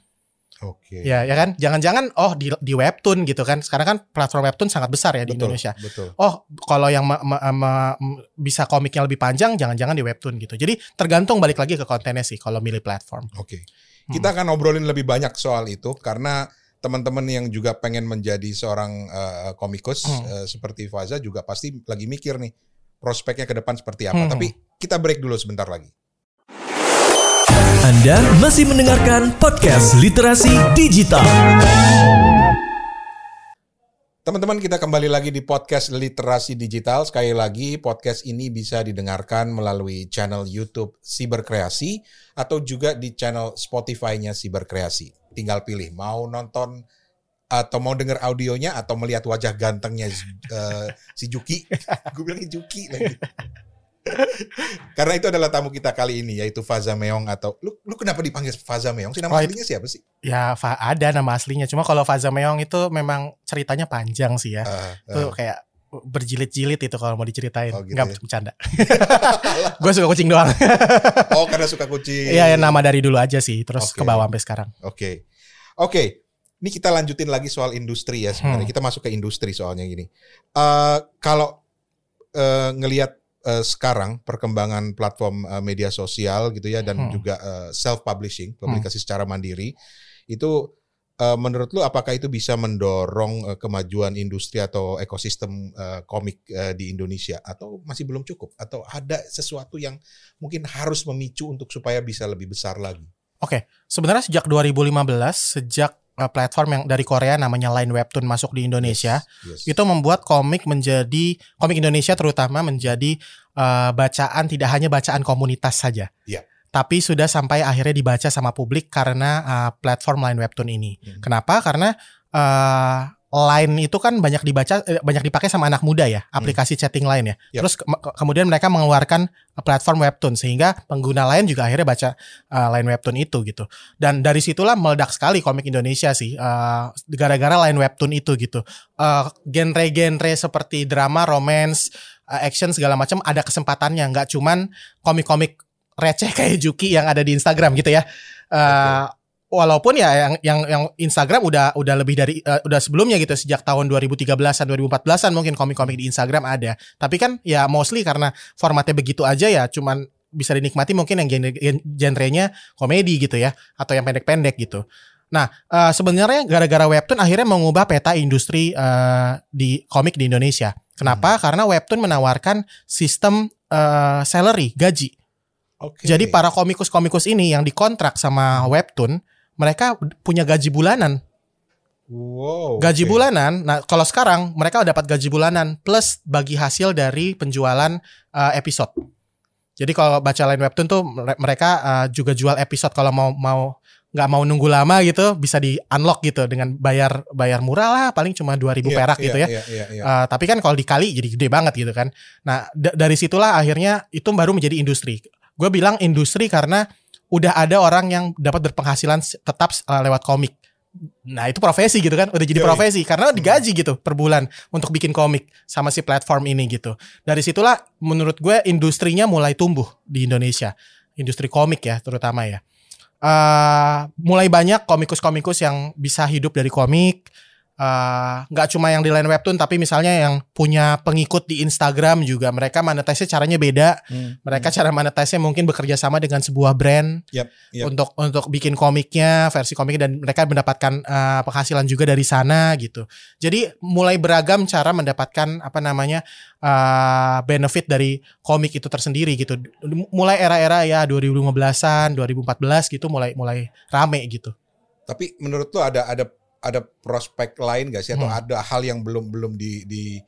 S2: Oke.
S3: Ya ya kan? Jangan-jangan oh di di webtoon gitu kan. Sekarang kan platform webtoon sangat besar ya di
S2: Betul,
S3: Indonesia.
S2: Betul.
S3: Oh, kalau yang ma- ma- ma- bisa komiknya lebih panjang, jangan-jangan di webtoon gitu. Jadi tergantung balik lagi ke kontennya sih kalau milih platform.
S2: Oke.
S3: Hmm.
S2: Kita akan ngobrolin lebih banyak soal itu karena teman-teman yang juga pengen menjadi seorang eh, komikus
S3: Hmm.
S2: eh, seperti Faza juga pasti lagi mikir nih prospeknya ke depan seperti apa.
S3: Hmm.
S2: Tapi kita break dulu sebentar lagi.
S1: Anda masih mendengarkan podcast Literasi Digital.
S2: Teman-teman kita kembali lagi di podcast Literasi Digital. Sekali lagi podcast ini bisa didengarkan melalui channel YouTube Siberkreasi atau juga di channel Spotify-nya Siberkreasi. Tinggal pilih mau nonton atau mau denger audionya atau melihat wajah gantengnya eh, si Juki. Gue bilangnya Juki lagi. Karena itu adalah tamu kita kali ini yaitu Faza Meong atau lu lu kenapa dipanggil Faza Meong? Si nama
S3: Oh,
S2: aslinya siapa sih?
S3: Ya Fa- ada nama aslinya. Cuma kalau Faza Meong itu memang ceritanya panjang sih ya. Itu
S2: ah.
S3: kayak berjilid-jilid itu kalau mau diceritain.
S2: Oh, gitu
S3: Nggak
S2: ya.
S3: bercanda. Gue suka kucing doang.
S2: oh karena suka kucing.
S3: Iya, ya, nama dari dulu aja sih. Terus
S2: Oke.
S3: ke bawah sampai sekarang.
S2: Oke. Oke. Ini kita lanjutin lagi soal industri ya sebenarnya.
S3: Hmm.
S2: Kita masuk ke industri soalnya gini. Eh kalau eh, ngelihat eh, sekarang perkembangan platform eh, media sosial gitu ya dan
S3: Hmm.
S2: juga self publishing, publikasi secara mandiri itu eh, menurut lu apakah itu bisa mendorong eh, kemajuan industri atau ekosistem eh, komik eh, di Indonesia atau masih belum cukup atau ada sesuatu yang mungkin harus memicu untuk supaya bisa lebih besar lagi?
S3: Sebenarnya sejak 2015, sejak uh, platform yang dari Korea namanya Line Webtoon masuk di Indonesia,
S2: Yes, yes.
S3: itu membuat komik menjadi komik Indonesia terutama menjadi uh, bacaan tidak hanya bacaan komunitas saja.
S2: Iya.
S3: Tapi sudah sampai akhirnya dibaca sama publik karena uh, platform Line Webtoon ini.
S2: Hmm.
S3: Kenapa? Karena uh, Line itu kan banyak dibaca eh, banyak dipakai sama anak muda ya, aplikasi chatting Line ya.
S2: Yap.
S3: Terus ke- ke- kemudian mereka mengeluarkan platform Webtoon sehingga pengguna lain juga akhirnya baca uh, Line Webtoon itu gitu. Dan dari situlah meledak sekali komik Indonesia sih uh, gara-gara Line Webtoon itu gitu. Uh, genre-genre seperti drama, romance, uh, action segala macam ada kesempatannya, nggak cuman komik-komik receh kayak Juki yang ada di Instagram gitu ya. Uh, Walaupun ya yang yang yang Instagram udah udah lebih dari uh, udah sebelumnya gitu sejak tahun 2013-an 2014-an mungkin komik-komik di Instagram ada. Tapi kan ya mostly karena formatnya begitu aja ya cuman bisa dinikmati mungkin yang genre genrenya komedi gitu ya atau yang pendek-pendek gitu. Nah, eh, sebenarnya gara-gara webtoon akhirnya mengubah peta industri eh, di komik di Indonesia. Kenapa? Karena webtoon menawarkan sistem eh, salary, gaji.
S2: Oke.
S3: Jadi para komikus-komikus ini yang dikontrak sama webtoon, mereka punya gaji bulanan.
S2: wow.
S3: Gaji
S2: oke.
S3: bulanan. Nah, kalau sekarang mereka dapat gaji bulanan plus bagi hasil dari penjualan uh, episode. Jadi kalau baca lain webtoon tuh mere- mereka uh, juga jual episode kalau mau mau nggak mau nunggu lama gitu bisa di unlock gitu dengan bayar bayar murah lah paling cuma 2000
S2: Iya,
S3: perak
S2: iya,
S3: gitu ya.
S2: Iya, iya, iya.
S3: Uh, tapi kan kalau dikali jadi gede banget gitu kan. Nah da- dari situlah akhirnya itu baru menjadi industri. Gue bilang industri karena udah ada orang yang dapat berpenghasilan tetap uh, lewat komik. Nah itu profesi gitu kan, udah jadi
S2: Yoi.
S3: profesi karena digaji gitu per bulan untuk bikin komik sama si platform ini gitu. Dari situlah menurut gue industrinya mulai tumbuh di Indonesia, industri komik ya terutama ya. Eh, mulai banyak komikus-komikus yang bisa hidup dari komik. Eh, nggak cuma yang di line webtoon tapi misalnya yang punya pengikut di Instagram juga. Mereka monetize caranya beda.
S2: Hmm,
S3: mereka cara monetize mungkin bekerja sama dengan sebuah brand
S2: Yap, yap.
S3: untuk untuk bikin komiknya versi komiknya dan mereka mendapatkan eh, penghasilan juga dari sana gitu. Jadi mulai beragam cara mendapatkan apa namanya eh, benefit dari komik itu tersendiri gitu. Mulai era-era ya 2015an 2014 gitu mulai mulai rame gitu.
S2: Tapi menurut lo ada ada ada prospek lain gak sih atau
S3: Hmm.
S2: ada hal yang belum belum di di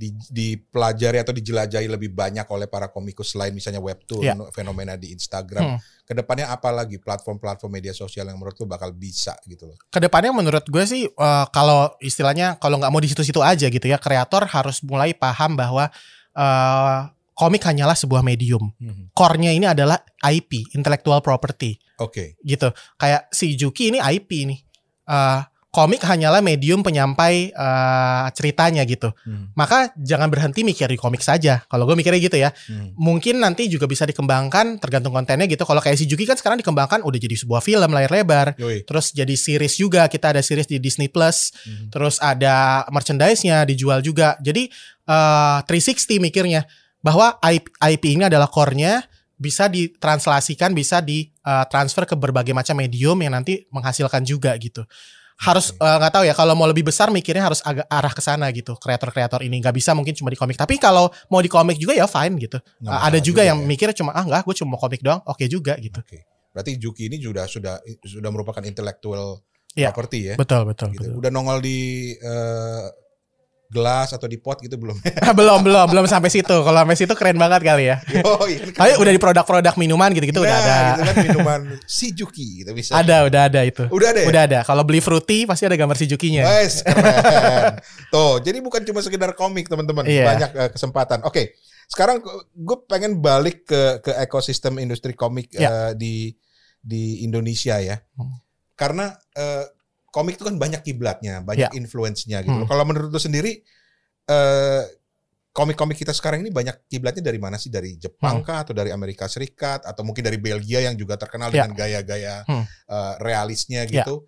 S2: di dipelajari atau dijelajahi lebih banyak oleh para komikus selain misalnya webtoon,
S3: Iya.
S2: fenomena di Instagram.
S3: Hmm.
S2: Ke depannya apa lagi platform-platform media sosial yang menurut lo bakal bisa gitu loh?
S3: ke depannya menurut gue sih eh, kalau istilahnya kalau nggak mau di situ-situ aja gitu ya kreator harus mulai paham bahwa eh, komik hanyalah sebuah medium core-nya ini adalah IP intellectual property
S2: Oke.
S3: gitu kayak si Juki ini IP nih Eh, komik hanyalah medium penyampai eh, ceritanya gitu.
S2: Hmm.
S3: maka jangan berhenti mikir di komik saja. Kalau gue mikirnya gitu ya.
S2: Hmm.
S3: mungkin nanti juga bisa dikembangkan tergantung kontennya gitu. Kalau kayak si Juki kan sekarang dikembangkan udah jadi sebuah film layar lebar.
S2: Yoi.
S3: terus jadi series juga. Kita ada series di Disney Plus.
S2: Hmm.
S3: terus ada merchandise-nya dijual juga. Jadi eh 360 mikirnya bahwa IP, IP ini adalah core-nya bisa ditranslasikan bisa ditransfer ke berbagai macam medium yang nanti menghasilkan juga gitu harus eh, nggak tahu ya kalau mau lebih besar mikirnya harus agak arah ke sana gitu kreator-kreator ini nggak bisa mungkin cuma di komik tapi kalau mau di komik juga ya fine gitu
S2: Nggak
S3: Eh,
S2: masalah
S3: ada juga yang
S2: ya.
S3: mikirnya cuma ah enggak gue cuma mau komik doang oke juga gitu
S2: Oke. Berarti Juki ini sudah sudah sudah merupakan intellectual
S3: Iya.
S2: property ya.
S3: betul betul,
S2: Gitu.
S3: betul.
S2: Udah nongol di eh, gelas atau di pot gitu belum?
S3: belum belum belum sampai situ kalau sampai situ keren banget kali ya
S2: oh iya.
S3: Tapi udah di produk-produk minuman gitu-gitu udah
S2: Nah,
S3: ada.
S2: Gitu kan minuman si Juki gitu bisa.
S3: Ada, udah ada itu.
S2: Udah ada ya?
S3: Udah ada. Kalau beli fruity pasti ada gambar si Jukinya.
S2: Wes, keren. Tuh, jadi bukan cuma sekedar komik teman-teman,
S3: Iya.
S2: banyak eh, kesempatan. Oke, sekarang gue pengen balik ke ke ekosistem industri komik eh,
S3: Ya.
S2: di di Indonesia ya,
S3: Hmm.
S2: karena eh, komik itu kan banyak kiblatnya, banyak
S3: Ya.
S2: influence-nya gitu.
S3: Hmm.
S2: Kalau menurut lu sendiri, eh, komik-komik kita sekarang ini banyak kiblatnya dari mana sih? Dari Jepang
S3: Hmm.
S2: kah atau dari Amerika Serikat atau mungkin dari Belgia yang juga terkenal
S3: Ya.
S2: dengan gaya-gaya
S3: Hmm.
S2: eh, realisnya
S3: Ya.
S2: gitu?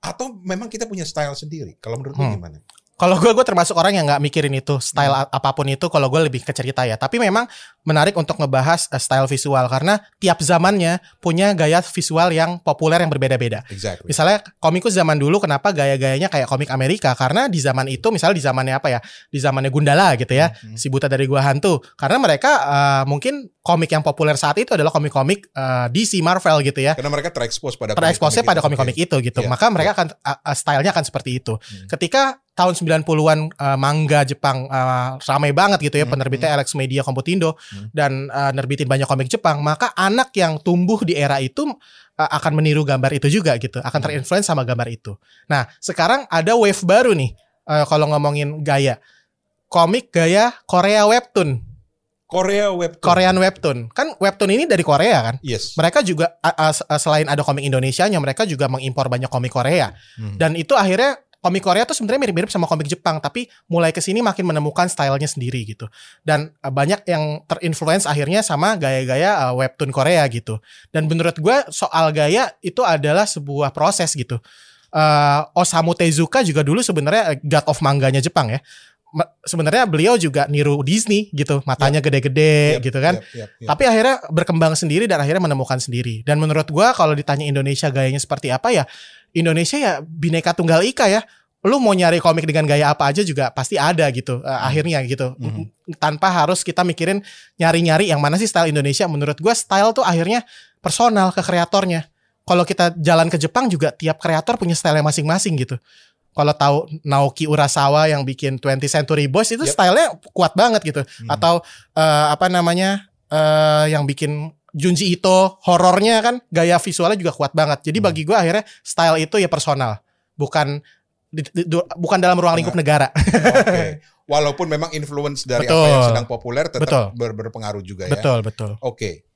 S2: Atau memang kita punya style sendiri? Kalau menurut lu
S3: Hmm.
S2: gimana?
S3: Kalau gue gue termasuk orang yang nggak mikirin itu style a- apa pun itu. Kalau gue lebih ke cerita ya. Tapi memang menarik untuk ngebahas eh, style visual karena tiap zamannya punya gaya visual yang populer yang berbeda-beda.
S2: Exactly.
S3: Misalnya komikus zaman dulu kenapa gaya-gayanya kayak komik Amerika? Karena di zaman itu misalnya di zamannya apa ya? Di zamannya Gundala gitu ya.
S2: Hmm.
S3: Si Buta dari Gua Hantu. Karena mereka eh, mungkin komik yang populer saat itu adalah komik-komik eh, DC Marvel gitu ya.
S2: Karena mereka terekspos pada
S3: Tereksposnya pada
S2: komik-komik
S3: komik-komik itu gitu.
S2: Iya,
S3: Maka mereka akan uh, uh, stylenya akan seperti itu.
S2: Hmm.
S3: Ketika tahun 90-an uh, manga Jepang uh, ramai banget gitu ya
S2: Hmm,
S3: penerbitnya Alex Media Komputindo
S2: Hmm.
S3: dan uh, nerbitin banyak komik Jepang, maka anak yang tumbuh di era itu uh, akan meniru gambar itu juga gitu, akan
S2: Hmm.
S3: terinfluence sama gambar itu. Nah, sekarang ada wave baru nih uh, kalau ngomongin gaya. Komik gaya Korea webtoon,
S2: Korea webtoon.
S3: Korean webtoon. Kan webtoon ini dari Korea kan?
S2: Yes.
S3: mereka juga uh, uh, selain ada komik Indonesia-nya mereka juga mengimpor banyak komik Korea
S2: Hmm.
S3: dan itu akhirnya komik Korea tuh sebenarnya mirip-mirip sama komik Jepang tapi mulai ke sini makin menemukan stylenya sendiri gitu. Dan uh, banyak yang terinfluence akhirnya sama gaya-gaya uh, webtoon Korea gitu. Dan menurut gue soal gaya itu adalah sebuah proses gitu. Uh, Osamu Tezuka juga dulu sebenarnya god of mangganya Jepang ya. Sebenarnya beliau juga niru Disney gitu matanya gede-gede
S2: Yap,
S3: gitu kan.
S2: yap, yap, yap.
S3: tapi akhirnya berkembang sendiri dan akhirnya menemukan sendiri. Dan menurut gua kalau ditanya Indonesia gayanya seperti apa ya, Indonesia ya bineka tunggal ika ya. lu mau nyari komik dengan gaya apa aja juga pasti ada gitu uh, akhirnya gitu
S2: Mhm.
S3: tanpa harus kita mikirin nyari-nyari yang mana sih style Indonesia menurut gua style tuh akhirnya personal ke kreatornya kalau kita jalan ke Jepang juga tiap kreator punya style masing-masing gitu kalau tahu Naoki Urasawa yang bikin 20th Century Boys itu
S2: Yep.
S3: stylenya kuat banget gitu
S2: Hmm.
S3: atau eh, apa namanya eh, yang bikin Junji Ito horornya kan gaya visualnya juga kuat banget. Jadi
S2: Hmm.
S3: bagi gua akhirnya style itu ya personal, bukan di- di- du- bukan dalam ruang lingkup negara.
S2: Oke. Walaupun memang influence dari apa
S3: Betul.
S2: yang sedang populer tetap
S3: Betul.
S2: ber- berpengaruh juga ya.
S3: betul betul.
S2: Oke.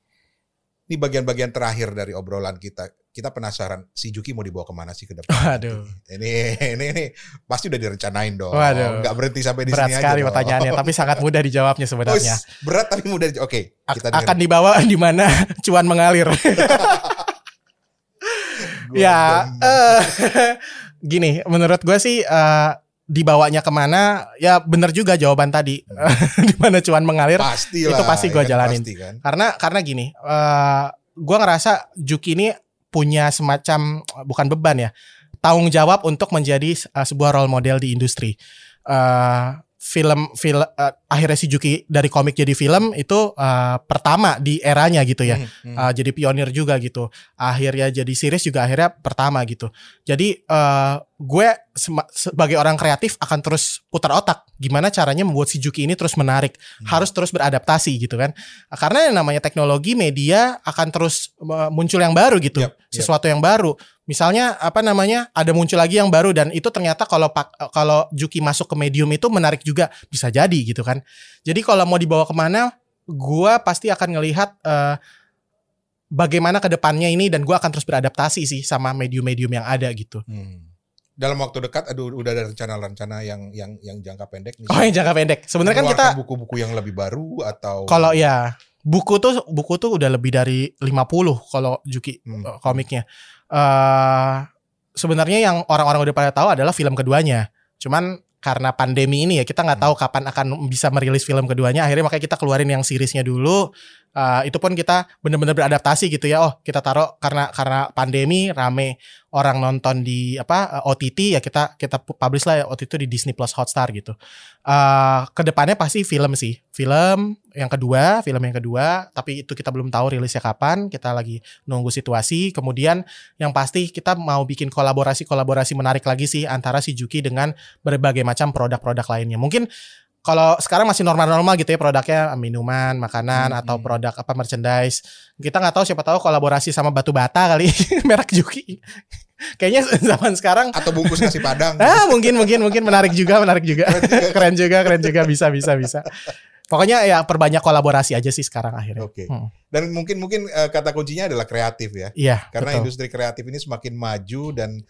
S2: Ini bagian-bagian terakhir dari obrolan kita. Kita penasaran si Juki mau dibawa ke mana sih ke depan?
S3: Waduh.
S2: Ini ini ini pasti udah direncanain dong.
S3: Waduh.
S2: Nggak berhenti sampai di
S3: Berat
S2: sini
S3: sekali
S2: aja.
S3: pertanyaannya, tapi sangat mudah dijawabnya sebenarnya.
S2: Wis, berat tapi mudah. Oke,
S3: Ak-
S2: kita
S3: akan dibawa di mana cuan mengalir. ya, eh, gini, menurut gue sih eh, dibawanya ke mana? Ya bener juga jawaban tadi, di mana cuan mengalir.
S2: pasti
S3: itu pasti gua jalanin.
S2: Pasti kan.
S3: Karena karena gini, eh gue ngerasa Juki ini punya semacam bukan beban ya, tanggung jawab untuk menjadi eh, sebuah role model di industri. Eh film film eh, akhirnya si Juki dari komik jadi film itu eh, pertama di eranya gitu ya.
S2: Hmm, hmm.
S3: Uh, jadi pionir juga gitu. Akhirnya jadi series juga akhirnya pertama gitu. Jadi uh, gue sebagai orang kreatif akan terus putar otak gimana caranya membuat si Juki ini terus menarik,
S2: Hmm.
S3: harus terus beradaptasi gitu kan. Karena yang namanya teknologi media akan terus uh, muncul yang baru gitu,
S2: Yap, yap.
S3: sesuatu yang baru. Misalnya apa namanya ada muncul lagi yang baru dan itu ternyata kalau pak kalau Juki masuk ke medium itu menarik juga bisa jadi gitu kan. Jadi kalau mau dibawa ke mana, gua pasti akan ngelihat eh, bagaimana ke depannya ini dan gua akan terus beradaptasi sih sama medium-medium yang ada gitu.
S2: Hmm. Dalam waktu dekat aduh udah ada rencana-rencana yang yang yang jangka pendek nih.
S3: Oh yang jangka pendek. Sebenarnya kan kita
S2: buku-buku yang lebih baru atau
S3: kalau ya buku tuh buku tuh udah lebih dari 50 kalau Juki
S2: Hmm.
S3: eh, komiknya. eh sebenarnya yang orang-orang udah pada tahu adalah film keduanya. Cuman karena pandemi ini ya kita nggak
S2: Hmm.
S3: tahu kapan akan bisa merilis film keduanya. Akhirnya makanya kita keluarin yang seriesnya dulu. Eh, itu pun kita bener-bener beradaptasi gitu ya. Oh kita taruh karena karena pandemi rame orang nonton di apa eh, OTT ya kita kita pu- publish lah ya itu di Disney Plus Hotstar gitu. eh ke depannya pasti film sih, film yang kedua, film yang kedua. Tapi itu kita belum tahu rilisnya kapan. Kita lagi nunggu situasi. Kemudian yang pasti kita mau bikin kolaborasi-kolaborasi menarik lagi sih antara si Juki dengan berbagai macam produk-produk lainnya. Mungkin kalau sekarang masih normal-normal gitu ya produknya minuman, makanan
S2: Hmm,
S3: atau
S2: hmm.
S3: produk apa merchandise. Kita nggak tahu siapa tahu kolaborasi sama batu bata kali merek Juki. Kayaknya zaman sekarang
S2: atau bungkus nasi padang.
S3: ah mungkin mungkin mungkin menarik juga menarik juga keren juga keren juga bisa bisa bisa pokoknya ya perbanyak kolaborasi aja sih sekarang akhirnya
S2: Oke.
S3: Hmm.
S2: Dan mungkin mungkin eh, kata kuncinya adalah kreatif ya.
S3: iya
S2: Karena
S3: betul.
S2: industri kreatif ini semakin maju dan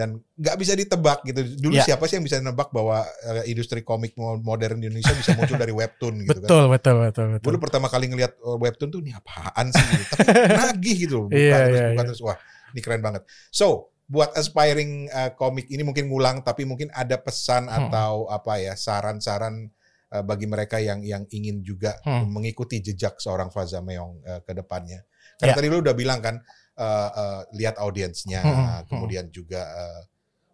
S2: dan nggak bisa ditebak gitu. Dulu
S3: Ya.
S2: siapa sih yang bisa nebak bahwa eh, industri komik mo- modern di Indonesia bisa muncul dari webtoon gitu kan?
S3: betul betul betul betul
S2: Gue pertama kali ngelihat oh, webtoon tuh ini apaan sih? gitu. Tapi nagih gitu. Buka
S3: Iya,
S2: terus,
S3: iya,
S2: buka
S3: iya.
S2: terus. Wah, ini keren banget. So, buat aspiring uh, komik ini mungkin ngulang, tapi mungkin ada pesan
S3: Hmm.
S2: atau apa ya saran-saran uh, bagi mereka yang yang ingin juga
S3: Hmm.
S2: mengikuti jejak seorang Faza Meong uh, ke depannya. Karena
S3: Ya.
S2: tadi lu udah bilang kan, uh, uh, lihat audiensnya,
S3: Hmm, hmm,
S2: kemudian juga uh,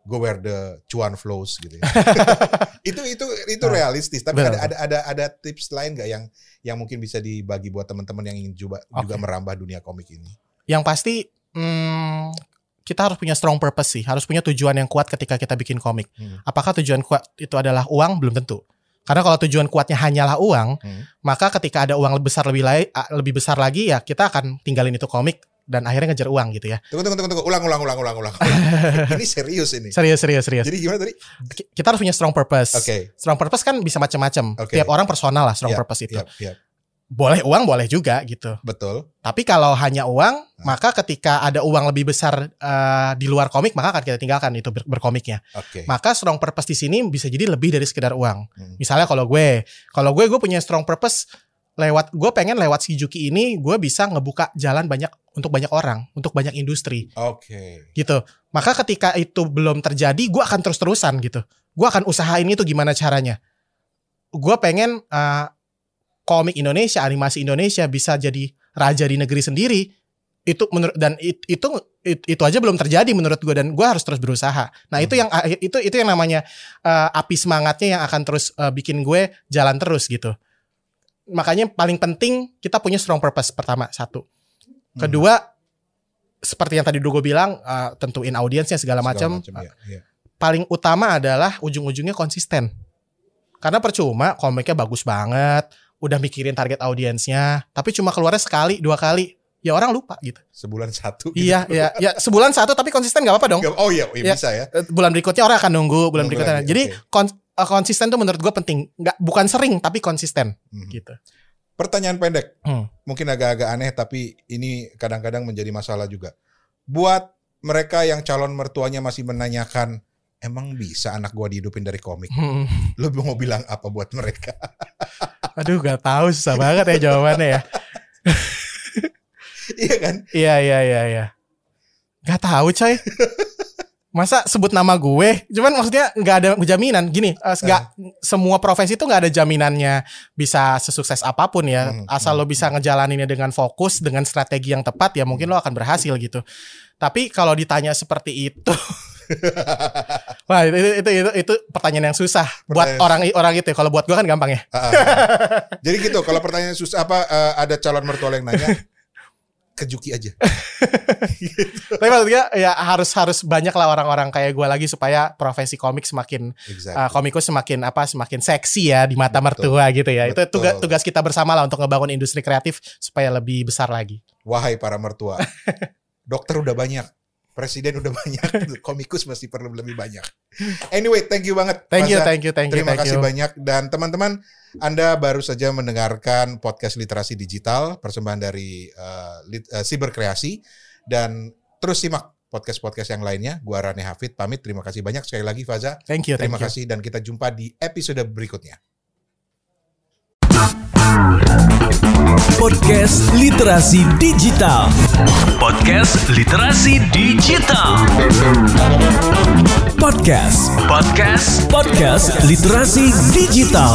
S2: go where the cuan flows gitu ya. itu itu itu
S3: Nah,
S2: realistis. Tapi ada ada ada ada tips lain nggak yang yang mungkin bisa dibagi buat teman-teman yang ingin juga juga
S3: Oke.
S2: merambah dunia komik ini?
S3: yang pasti hmm, kita harus punya strong purpose sih harus punya tujuan yang kuat ketika kita bikin komik
S2: Hmm.
S3: apakah tujuan kuat itu adalah uang belum tentu karena kalau tujuan kuatnya hanyalah uang
S2: Hmm.
S3: maka ketika ada uang lebih besar lebih lai- lebih besar lagi ya kita akan tinggalin itu komik dan akhirnya ngejar uang gitu ya
S2: Tunggu tunggu tunggu tunggu ulang ulang ulang ulang ulang. ini serius ini.
S3: serius serius serius
S2: Jadi gimana tadi?
S3: Ki- kita harus punya strong purpose
S2: Oke.
S3: strong purpose kan bisa macam-macam
S2: Oke.
S3: tiap orang personal lah strong
S2: Yap,
S3: purpose itu
S2: Yap, yap.
S3: boleh uang boleh juga gitu
S2: Betul.
S3: Tapi kalau hanya uang,
S2: Nah.
S3: maka ketika ada uang lebih besar eh, di luar komik, maka akan kita tinggalkan itu ber- berkomiknya.
S2: Oke.
S3: Maka strong purpose di sini bisa jadi lebih dari sekedar uang.
S2: Hmm.
S3: Misalnya kalau gue, kalau gue gue punya strong purpose lewat gue pengen lewat si Juki ini gue bisa ngebuka jalan banyak untuk banyak orang, untuk banyak industri
S2: Oke.
S3: gitu. Maka ketika itu belum terjadi, gue akan terus-terusan gitu. Gue akan usahain itu gimana caranya. Gue pengen eh, komik Indonesia, animasi Indonesia bisa jadi raja di negeri sendiri. itu menurut dan it- itu it- itu aja belum terjadi menurut gue dan gue harus terus berusaha. Nah itu yang itu itu yang namanya eh, api semangatnya yang akan terus eh, bikin gue jalan terus gitu. Makanya paling penting kita punya strong purpose pertama satu. Kedua seperti yang tadi dulu gue bilang eh, tentuin audiensnya segala, macam.
S2: ya, ya.
S3: Paling utama adalah ujung-ujungnya konsisten. Karena percuma komiknya bagus banget, udah mikirin target audiensnya, tapi cuma keluarnya sekali dua kali, ya orang lupa gitu.
S2: Sebulan satu. gitu.
S3: Iya, iya, ya sebulan satu tapi konsisten nggak apa-apa dong.
S2: Oh iya, iya
S3: Ya.
S2: bisa ya.
S3: Eh, Bulan berikutnya orang akan nunggu, bulan
S2: Nunggu
S3: berikutnya.
S2: lagi,
S3: Jadi kon- eh, konsisten tuh menurut gue penting. Nggak bukan sering tapi konsisten
S2: Mhm.
S3: gitu.
S2: Pertanyaan pendek,
S3: Hmm.
S2: mungkin agak-agak aneh tapi ini kadang-kadang menjadi masalah juga. Buat mereka yang calon mertuanya masih menanyakan, emang bisa anak gua dihidupin dari komik?
S3: Hmm.
S2: Lu mau bilang apa buat mereka?
S3: Aduh, gak tahu susah banget ya jawabannya ya.
S2: iya kan?
S3: Iya, iya, iya, iya. Gak tahu coy. Masa sebut nama gue? Cuman maksudnya nggak ada jaminan. Gini, eh, nggak semua profesi itu nggak ada jaminannya bisa sesukses apa pun ya.
S2: Hmm,
S3: Asal lo bisa ngejalaninnya dengan fokus, dengan strategi yang tepat ya mungkin lo akan berhasil gitu. Tapi kalau ditanya seperti itu, wah itu itu itu, itu, itu pertanyaan yang susah buat
S2: Pertanyaan-
S3: orang orang itu. Kalau buat gue kan gampang ya.
S2: Ah, ah. Jadi gitu, kalau pertanyaan susah apa eh, ada calon mertua yang nanya, kejuki aja.
S3: Tapi maksudnya ya harus harus banyak lah orang-orang kayak gue lagi supaya profesi komik semakin
S2: Exactly.
S3: uh, komikus semakin apa semakin seksi ya di mata
S2: Betul.
S3: mertua gitu ya. Itu
S2: Betul.
S3: tugas tugas kita bersama lah untuk ngebangun industri kreatif supaya lebih besar lagi.
S2: Wahai para mertua, dokter udah banyak, presiden udah banyak, komikus masih perlu lebih banyak. Anyway, thank you banget.
S3: Thank you,
S2: Faza.
S3: thank you, thank you,
S2: Terima
S3: thank
S2: kasih
S3: you.
S2: banyak dan teman-teman Anda baru saja mendengarkan podcast literasi digital persembahan dari uh, lit- uh, Siber Kreasi dan terus simak podcast-podcast yang lainnya. Gua Rane Hafid pamit. Terima kasih banyak sekali lagi Faza.
S3: Thank you, thank
S2: Terima
S3: you.
S2: kasih dan kita jumpa di episode berikutnya.
S1: Podcast Literasi Digital. Podcast Literasi Digital. Podcast. Podcast. Podcast Literasi Digital.